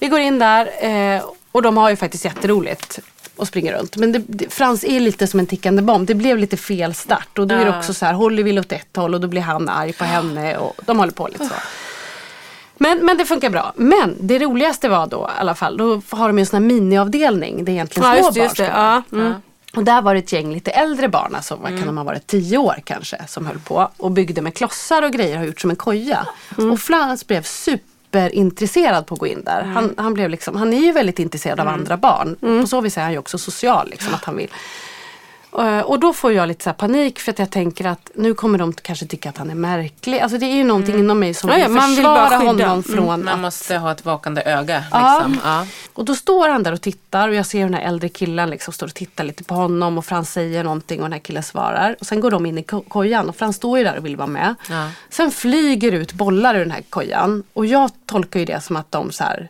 Vi går in där eh, och de har ju faktiskt jätteroligt och springer runt. Men det, det, Frans är lite som en tickande bomb. Det blev lite fel start och då är det Ja. också så här, Holly vill åt ett håll och då blir han arg på henne och de håller på lite så. Men, men det funkar bra. Men det roligaste var då i alla fall, då har de ju en sån här miniavdelning. Det är egentligen Ja, små just det. barn Just. Ja. Mm. Och där var det ett gäng lite äldre barn, alltså, vad kan de ha varit, tio år kanske, som höll på och byggde med klossar och grejer och har gjort som en koja. Och Frans blev superintresserad på att gå in där. Han, han, blev liksom, han är ju väldigt intresserad av andra barn. På så vis är han ju också social, liksom, att han vill. Eh, Och då får jag lite så panik för att jag tänker att nu kommer de kanske tycka att han är märklig. Alltså det är ju någonting inom mig som Ja, ja, vill man vill försvara bara skydda. honom från Man att måste ha ett vakande öga. Ja. Liksom. Ja. och då står han där och tittar och jag ser den här äldre killen liksom står och tittar lite på honom och Frans säger någonting och den här killen svarar. Och sen går de in i ko- kojan och Frans står ju där och vill vara med. Ja. Sen flyger ut bollar ur den här kojan och jag tolkar ju det som att de så här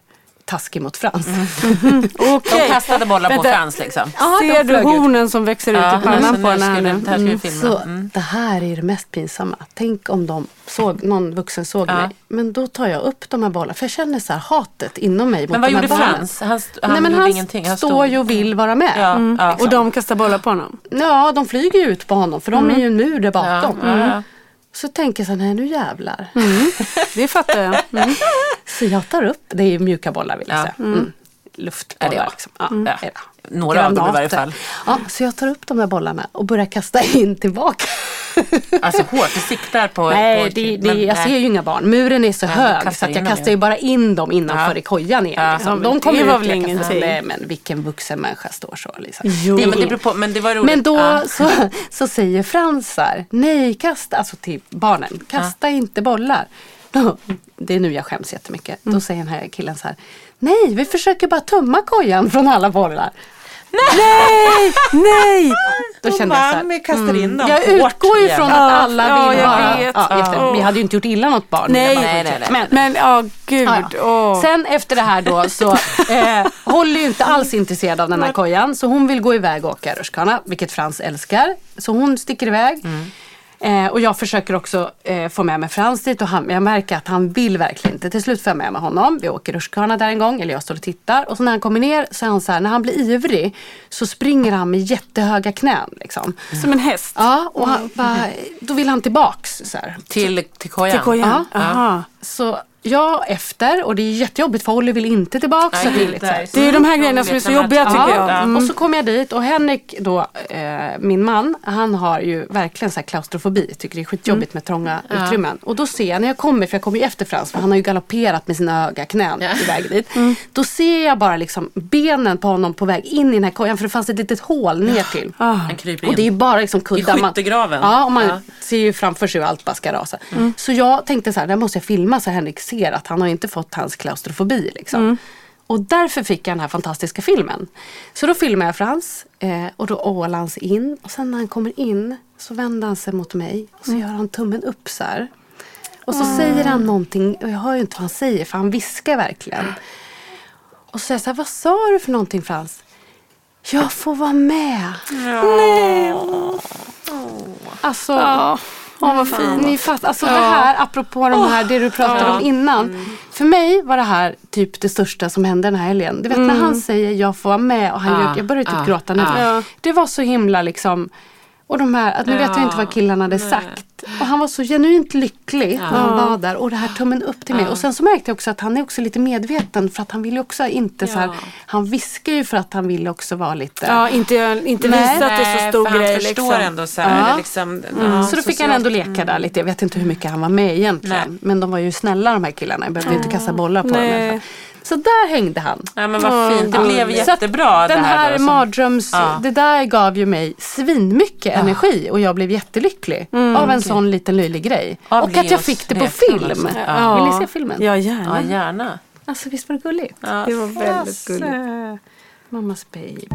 taskig mot Frans. <laughs> De kastade bollar på Frans liksom. De Ser du flög ut. hornen som växer ut Ja, i pannan på här nu? här filma. Så Mm. det här är det mest pinsamma. Tänk om de såg, någon vuxen såg Ja. mig. Men då tar jag upp de här bollarna. För jag känner så här hatet inom mig mot Men vad gjorde. Frans? Han, han Nej, men han ingenting. Han står ju och vill vara med. Ja, Mm. ja. Och de kastar bollar på honom? Ja, de flyger ut på honom för de är ju en mur där Ja, bakom. Ja, ja. Så tänker jag så här, nej nu jävlar. <laughs> Det fattar jag. Mm. Så jag tar upp, det är ju mjuka bollar vill jag Ja. säga. Mm. Luftbollar Ja, det var. liksom. Ja, Ja. Det. Några av dem i varje Granater. fall. Ja, så jag tar upp de här bollarna och börjar kasta <laughs> in tillbaka. Alltså hårt, du siktar på... Nej, på, det, det, men, jag nej. ser ju inga barn. Muren är så du hög så jag kastar ju. ju bara in dem innanför Ja. i kojan igen. Ja. Liksom. De det kommer ut, väl ingenting. Nej, men vilken vuxen människa står så. Liksom. Jo. Nej, men det på, men det var roligt. Men då Ja. så, så säger Frans så här, nej kasta, alltså till barnen, kasta inte bollar. <laughs> Det är nu jag skäms jättemycket. Då säger den här killen så här, nej vi försöker bara tumma kojan från alla bollar. Nej! Nej! Då kände jag så här, vi kastar in dem jag utgår ju från Ja, att alla ja, vill jag bara... vet. Ja, Ja. vi hade ju inte gjort illa något barn. Nej. Nej, nej. Men, Men ja, gud. Ja, ja. Åh. Sen efter det här då så <laughs> eh, Holly är ju inte alls intresserad av den här kojan så hon vill gå iväg och åka rutschkana vilket Frans älskar. Så hon sticker iväg. Eh, och jag försöker också eh, få med mig Frans dit och han, jag märker att han vill verkligen inte. Till slut får jag med mig honom. Vi åker rutschkana där en gång, eller jag står och tittar. Och så när han kommer ner så är han så här, när han blir ivrig så springer han med jättehöga knän. Liksom. Som en häst. Ja, och han, bara, då vill han tillbaks. Så här. Till, till kojan. Till kojan. Ja. Aha. Så jag efter och det är jättejobbigt för Holly vill inte tillbaka. Nej, så det är lite så Det är de här grejerna som är så jobbiga tycker Ja, jag. Mm. Och så kom jag dit och Henrik då, eh, min man, han har ju verkligen så här klaustrofobi. Tycker det är skitjobbigt med trånga utrymmen. Och då ser jag när jag kommer, för jag kommer ju efter Frans, för han har ju galopperat med sina höga knän Ja. iväg dit. Då ser jag bara liksom benen på honom på väg in i den här kojan, för det fanns ett litet hål ner till. Ah. Kryper in. Och det är bara liksom kuddar. I man- skyttegraven. Ja, och man Ja. ser ju framför sig hur allt bara ska rasa. Så jag tänkte så här, där måste jag filma så Henrik ser att han har inte fått hans klaustrofobi. Liksom. Och därför fick jag den här fantastiska filmen. Så då filmar jag Frans eh, och då ålar han sig in. Och sen när han kommer in så vänder han sig mot mig och så gör han tummen upp så här. Och så säger han någonting och jag hör ju inte vad han säger för han viskar verkligen. Och så säger jag så här, vad sa du för någonting Frans? Jag får vara med. Nej. Alltså, Ja. Åh, vad fint. ni fattar, alltså det här apropå de här, det du pratade om innan. För mig var det här typ det största som hände den här helgen. Du vet när han säger jag får vara med och han Ja, gör, jag började typ ja, gråta nu. ja. Det var så himla liksom, och de här, att nu vet jag inte vad killarna hade sagt. Och han var så genuint lycklig när han var där och det här tummen upp till mig. Och sen så märkte jag också att han är också lite medveten för att han vill ju också inte så här, Ja. han viskar ju för att han vill också vara lite Ja, inte, inte Nej. visa att det är så stor grej. han förstår liksom. ändå så här, Ja. liksom, Mm. ja, så då fick han socialt. ändå leka där lite. Jag vet inte hur mycket han var med egentligen. Nej. Men de var ju snälla de här killarna. Jag behövde inte kasta bollar på dem. Så där hängde han. Ja men vad Ja, fint, det ja. blev Så jättebra det Den här, mardröms... Ja. Det där gav ju mig svinmycket energi och jag blev jättelycklig av en sån liten löjlig grej. Av och att jag fick det på film. Ja. Vill ni se filmen? Ja, gärna. Ja gärna. Alltså visst var det gulligt? Ja. Det var väldigt gulligt. Mammas baby.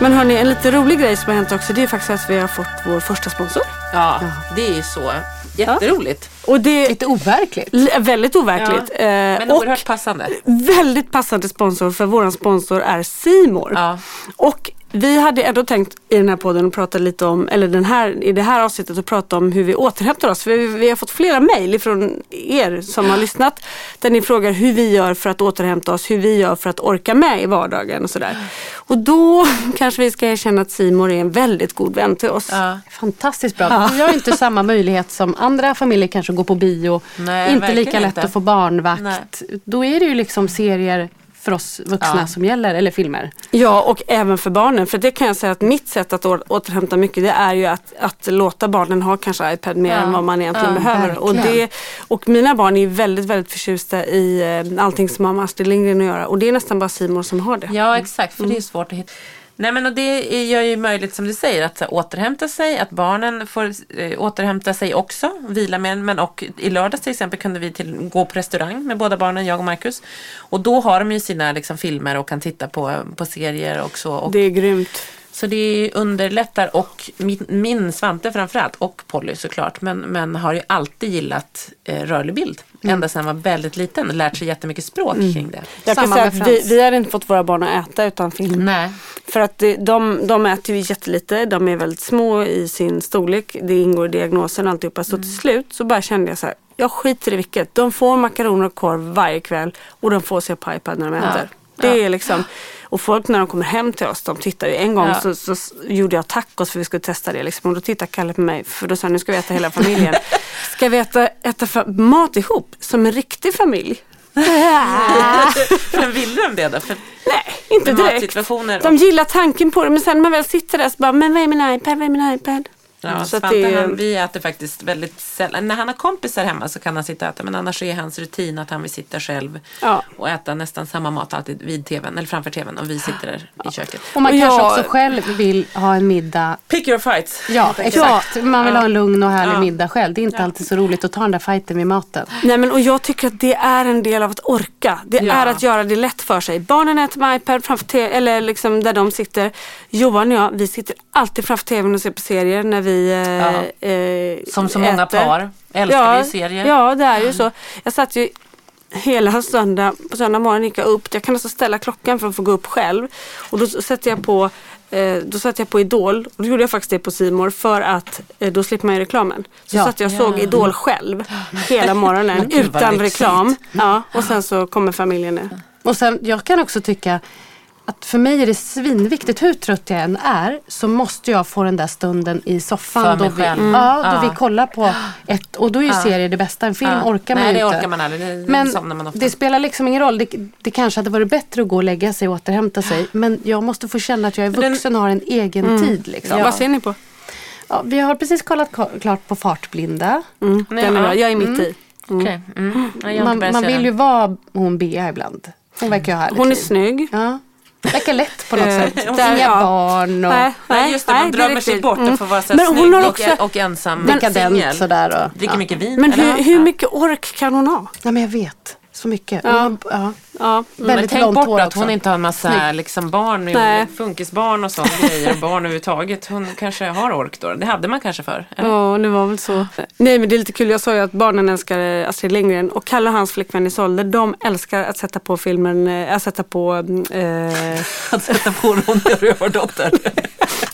Men hörni, en lite rolig grej som har hänt också det är faktiskt att vi har fått vår första sponsor. Ja, det är ju så jätteroligt. Och det är Lite overkligt. väldigt overkligt. Eh, Men och oerhört passande. väldigt passande sponsor för våran sponsor är Simor. Ja. Och vi hade ändå tänkt i den här podden att prata lite om, eller den här, i det här avsnittet att prata om hur vi återhämtar oss. Vi, vi har fått flera mejl från er som har lyssnat där ni frågar hur vi gör för att återhämta oss, hur vi gör för att orka med i vardagen och sådär. Och då <laughs> kanske vi ska erkänna att Simor är en väldigt god vän till oss. Ja. Fantastiskt bra. Vi har inte <laughs> samma möjlighet som andra familjer kanske gå på bio. Nej, inte lika lätt inte. att få barnvakt. Då är det ju liksom serier för oss vuxna Ja. som gäller, eller filmer. Ja, och även för barnen. För det kan jag säga att mitt sätt att återhämta mycket det är ju att, att låta barnen ha kanske iPad mer Ja. än vad man egentligen Ja, behöver. Och, det, och mina barn är väldigt, väldigt förtjusta i eh, allting som har med Astrid Lindgren att göra. Och det är nästan bara Simon som har det. Ja exakt, för det är svårt att hitta. Nej men och det gör ju möjligt som du säger att här, återhämta sig, att barnen får eh, återhämta sig också, vila med men och i lördags till exempel kunde vi till, gå på restaurang med båda barnen, jag och Marcus. Och då har de ju sina liksom, filmer och kan titta på, på serier och så. Och, Det är grymt. Så det underlättar och min, min Svante framförallt och Polly såklart men, men har ju alltid gillat eh, rörlig bild. Ända sedan han var väldigt liten och lärt sig jättemycket språk kring det. Jag kan Samma säga att vi, vi hade inte fått våra barn att äta utan film. Nej. För att det, de, de äter ju jättelite, de är väldigt små i sin storlek, det ingår i diagnosen och alltihopa. Så till slut så bara kände jag så här, jag skiter i vilket. De får makaroner och korv varje kväll och de får se på iPad när de äter. Det är liksom, och folk när de kommer hem till oss, de tittar ju. En gång Ja. så, så gjorde jag tacos för vi skulle testa det. Liksom, och då tittade Kalle på mig, för då sa han, nu ska vi äta hela familjen. <laughs> ska vi äta, äta mat ihop som en riktig familj? <laughs> Men ville de det då? För Nej, inte direkt. De gillar tanken på det men sen när man väl sitter där så bara, men vad är min iPad, vad är min iPad? Ja, Så Svante, det han, vi äter faktiskt väldigt sällan. När han har kompisar hemma så kan han sitta och äta. Men annars är hans rutin att han vill sitta själv Ja. och äta nästan samma mat alltid vid tvn. Eller framför tvn och vi sitter där i köket. Och man Och kanske jag- också själv vill ha en middag. Pick your fights. Ja, <laughs> exakt. Man vill ha en lugn och härlig Ja. middag själv. Det är inte alltid så roligt att ta den där fighten med maten. Nej men och jag tycker att det är en del av att orka. Det Ja. är att göra det lätt för sig. Barnen äter med iPad framför eller liksom där de sitter. Johan och jag, vi sitter alltid framför TVn och ser på serier när vi eh, eh, Som så många äter. par älskar ja, vi serier. Ja, det är ju så. Jag satt ju hela söndag, på söndag morgon gick jag upp. Jag kan alltså ställa klockan för att få gå upp själv. Och då sätter jag på eh, då satte jag på Idol och då gjorde jag faktiskt det på Simor för att eh, då slipper man ju reklamen. Så Ja. satt jag och såg Idol själv hela morgonen <laughs> utan reklam. Ja, och sen så kommer familjen ner. Och sen, jag kan också tycka att för mig är det svinviktigt, hur trött jag än är, så måste jag få den där stunden i soffan. För då vi, själv. Ja, då Ja. vi kollar på <gasps> ett, och då är ju serier det bästa. En film Ja. orkar man Nej, ju det inte. orkar man aldrig. Det Men man ofta. det spelar liksom ingen roll. Det, det kanske hade varit bättre att gå och lägga sig och återhämta sig. <gasps> Men jag måste få känna att jag är vuxen och har en egen tid. Liksom. Vad ser ni på? Ja, vi har precis kollat ko- klart på Fartblinda. Mm, Nej, den är ja. bra. Jag är mitt i. Okej. Mm. Ja, har inte Man, man vill ju vara hon Bea ibland. Hon verkar ju härlig. Hon är snygg. Ja. Verkar lätt på något Eh, sätt. där, Inga ja. barn och Nej, Nej, just det. Man nej, drömmer sig bort Mm. och får vara så Men hon snygg har och, också, och ensam dekadent sådär. Och, Dricker ja. mycket vin. men eller? hur, hur mycket ork kan hon ha? Ja, men jag vet. Så mycket. Ja. Hon ja. Ja. Men Väldigt tänk bort att också. hon inte har en massa liksom, barn, Nej. funkisbarn och sånt grejer. Barn överhuvudtaget. Hon kanske har ork då. Det hade man kanske för. Eller? Ja, det var väl så. Nej men det är lite kul, jag sa ju att barnen älskar eh, Astrid Lindgren och Kalle och hans flickvän Isolde, de älskar att sätta på filmen, eh, att sätta på eh, <laughs> Att sätta på Ronja Rövardotter.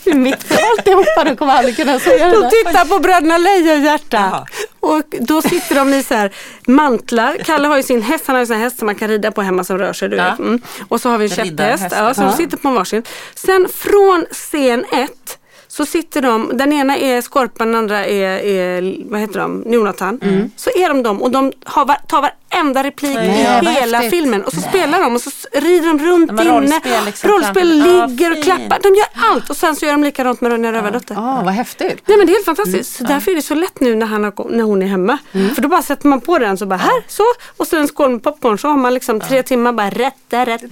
<laughs> Mitt för alltihopa, då kommer aldrig kunna säga det De tittar på Bröderna Lejonhjärta. Och då sitter de i så här mantlar. Kalle har ju sin häst, han har ju en häst som man kan rida på hemma som rör sig. Du Ja. vet. Mm. Och så har vi en käpphäst. Ja, så de sitter på varsin. Sen från scen ett så sitter de, den ena är Skorpan, den andra är, är vad heter de, Jonathan. Mm. Så är de dem och de har, tar varenda replik Nej, i hela häftigt. filmen. Och så spelar de och så rider de runt har inne. rollspel liksom rollspel Ja, ligger och klappar. De gör allt och sen så gör de likadant med Ronja Rövardotter. Ja, vad häftigt. Nej men det är helt fantastiskt. Så därför är det så lätt nu när, han har, när hon är hemma. För då bara sätter man på den så bara här, så. Och så en skål med popcorn så har man liksom tre timmar bara rätta, rätta.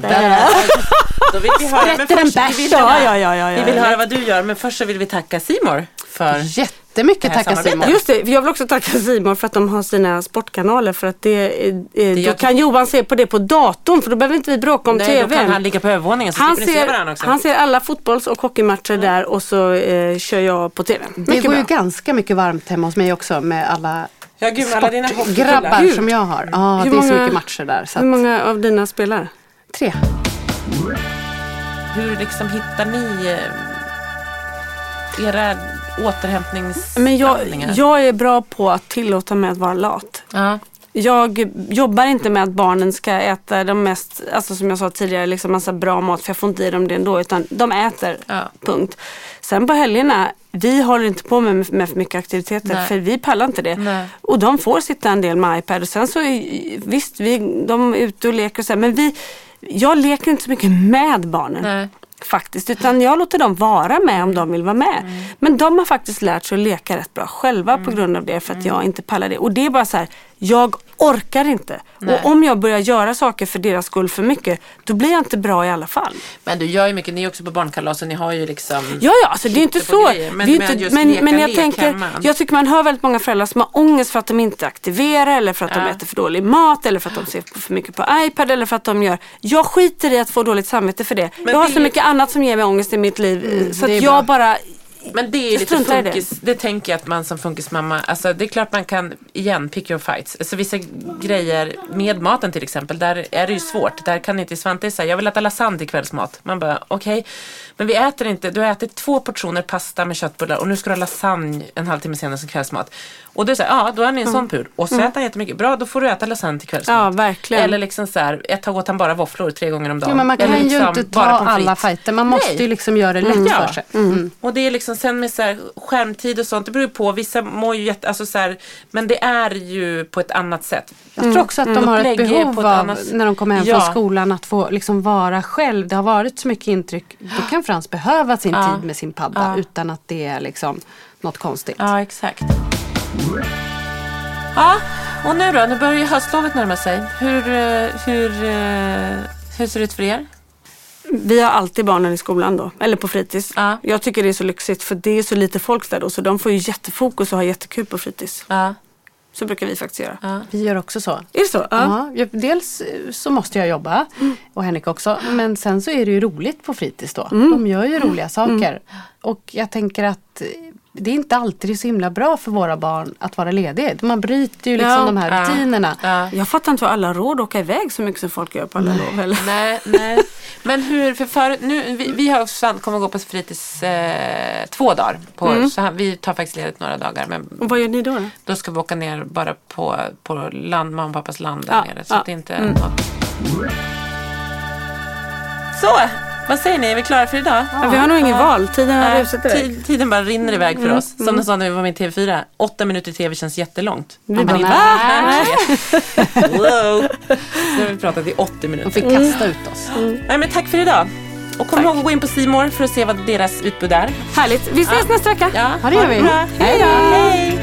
Då vill vi höra, men först, vi vill, Ja, ja, ja, ja, vi vill ja. höra vad du gör. Men först så vill vi tacka Simor för Jättemycket Det tacka. Simon. Just det, jag vill också tacka Simon för att de har sina sportkanaler för att det, eh, då gör- kan Johan se på det på datorn för då behöver inte vi bråka om Nej, då kan han ligga på övervåningen så Han ni se ser, varandra också. han ser alla fotbolls och hockeymatcher där och så eh, kör jag på TVn. Det Mycket går ju bra. ganska mycket varmt hemma hos mig också med alla Ja, gud, med alla dina grabbar hockeykullar. Gud. som jag har. Ja, Hur det är så många- mycket matcher där. Så Hur att, många av dina spelar? tre. Hur liksom hittar ni eh, era återhämtningsövningar? Men jag, jag är bra på att tillåta mig att vara lat. Ja. Jag jobbar inte med att barnen ska äta de mest, alltså som jag sa tidigare, liksom massa bra mat för jag får inte i dem det ändå utan de äter. Ja. Punkt. Sen på helgerna, vi håller inte på med, med för mycket aktiviteter Nej. för vi pallar inte det. Nej. Och de får sitta en del med iPad och sen så visst, vi, de är ute och leker och så här, men vi, jag leker inte så mycket med barnen. Nej. Faktiskt, utan jag låter dem vara med om de vill vara med. Men de har faktiskt lärt sig att leka rätt bra själva på grund av det för att jag inte pallar det. Och det är bara så här, Jag orkar inte. Och om jag börjar göra saker för deras skull för mycket, då blir jag inte bra i alla fall. Men du gör ju mycket, ni är också på barnkalas och ni har ju liksom Ja, ja, alltså det är inte så. grejer. Men, det är men, inte, men, men jag lek tänker, hemma. jag tycker man hör väldigt många föräldrar som har ångest för att de inte aktiverar eller för att de Ja. äter för dålig mat eller för att de ser för mycket på iPad eller för att de gör. Jag skiter i att få dåligt samvete för det. jag har det så mycket annat som ger mig ångest i mitt liv. så det att jag bra. bara Men det är ju lite i det. funkis, det. tänker jag att man som funkismamma, alltså det är klart man kan, igen, pick your fights. Alltså vissa grejer med maten till exempel, där är det ju svårt. Där kan inte Svante säga, jag vill äta lasagne till kvällsmat. Man bara, okej, men vi äter inte, du har ätit två portioner pasta med köttbullar och nu ska du ha lasagne en halvtimme senare som kvällsmat. Och det är så här, ja då har ni en sån pur. Och så äter han jättemycket, bra då får du äta lasagne till kvällsmat. Ja, verkligen. Eller liksom så här, ett tag åt han bara våfflor tre gånger om dagen. Jo, men man kan Eller ju liksom inte ta alla fighter. Man måste Nej. ju liksom göra det lätt Ja. för sig. Och det är liksom sen med så här, skärmtid och sånt, det beror ju på. Vissa mår ju jätte, alltså så här, men det är ju på ett annat sätt. Jag tror också att de har ett behov på ett av, annat- när de kommer hem Ja. från skolan, att få liksom vara själv. Det har varit så mycket intryck. Då kan Frans behöva sin Ja. tid med sin padda Ja. utan att det är liksom något konstigt. Ja, exakt. Ja, och nu då? Nu börjar ju höstlovet närma sig. Hur, eh, hur, eh, hur ser det ut för er? Vi har alltid barnen i skolan då, eller på fritids. Ja. Jag tycker det är så lyxigt för det är så lite folk där då så de får ju jättefokus och har jättekul på fritids. Ja, Så brukar vi faktiskt göra. ja. Vi gör också så. Är det så? Ja. jag- dels så måste jag jobba och Henrik också. Men sen så är det ju roligt på fritids då. De gör ju roliga saker. Och jag tänker att det är inte alltid så himla bra för våra barn att vara ledig. Man bryter ju liksom Ja. de här Ja. rutinerna. Ja. Jag fattar inte vad alla råd att åka iväg så mycket som folk gör på alla lov. Eller? Nej, nej. Men hur, för förut, nu, vi, vi har Svante kommer gå på fritids eh, två dagar. På, så här, vi tar faktiskt ledigt några dagar. Men Och vad gör ni då? då? Ska vi åka ner bara på, på land, mamma och pappas land där Ja, nere. Så ja. att det inte är något. Så, vad säger ni? Är vi klara för idag? Ja, vi har nog ingen val, tiden har rusat iväg. tid- tiden bara rinner iväg för oss. Som de sa när vi var med i TV4. Åtta minuter i TV känns jättelångt. Vi bara, nej. <laughs> Wow. Nu har vi pratat i 80 De minuter. fick kasta ut oss. Nej, men tack för idag. Och kom ihåg att gå in på Simor för att se vad deras utbud är. Härligt, vi ses nästa vecka. Ja, Ja, det gör vi. Hej då.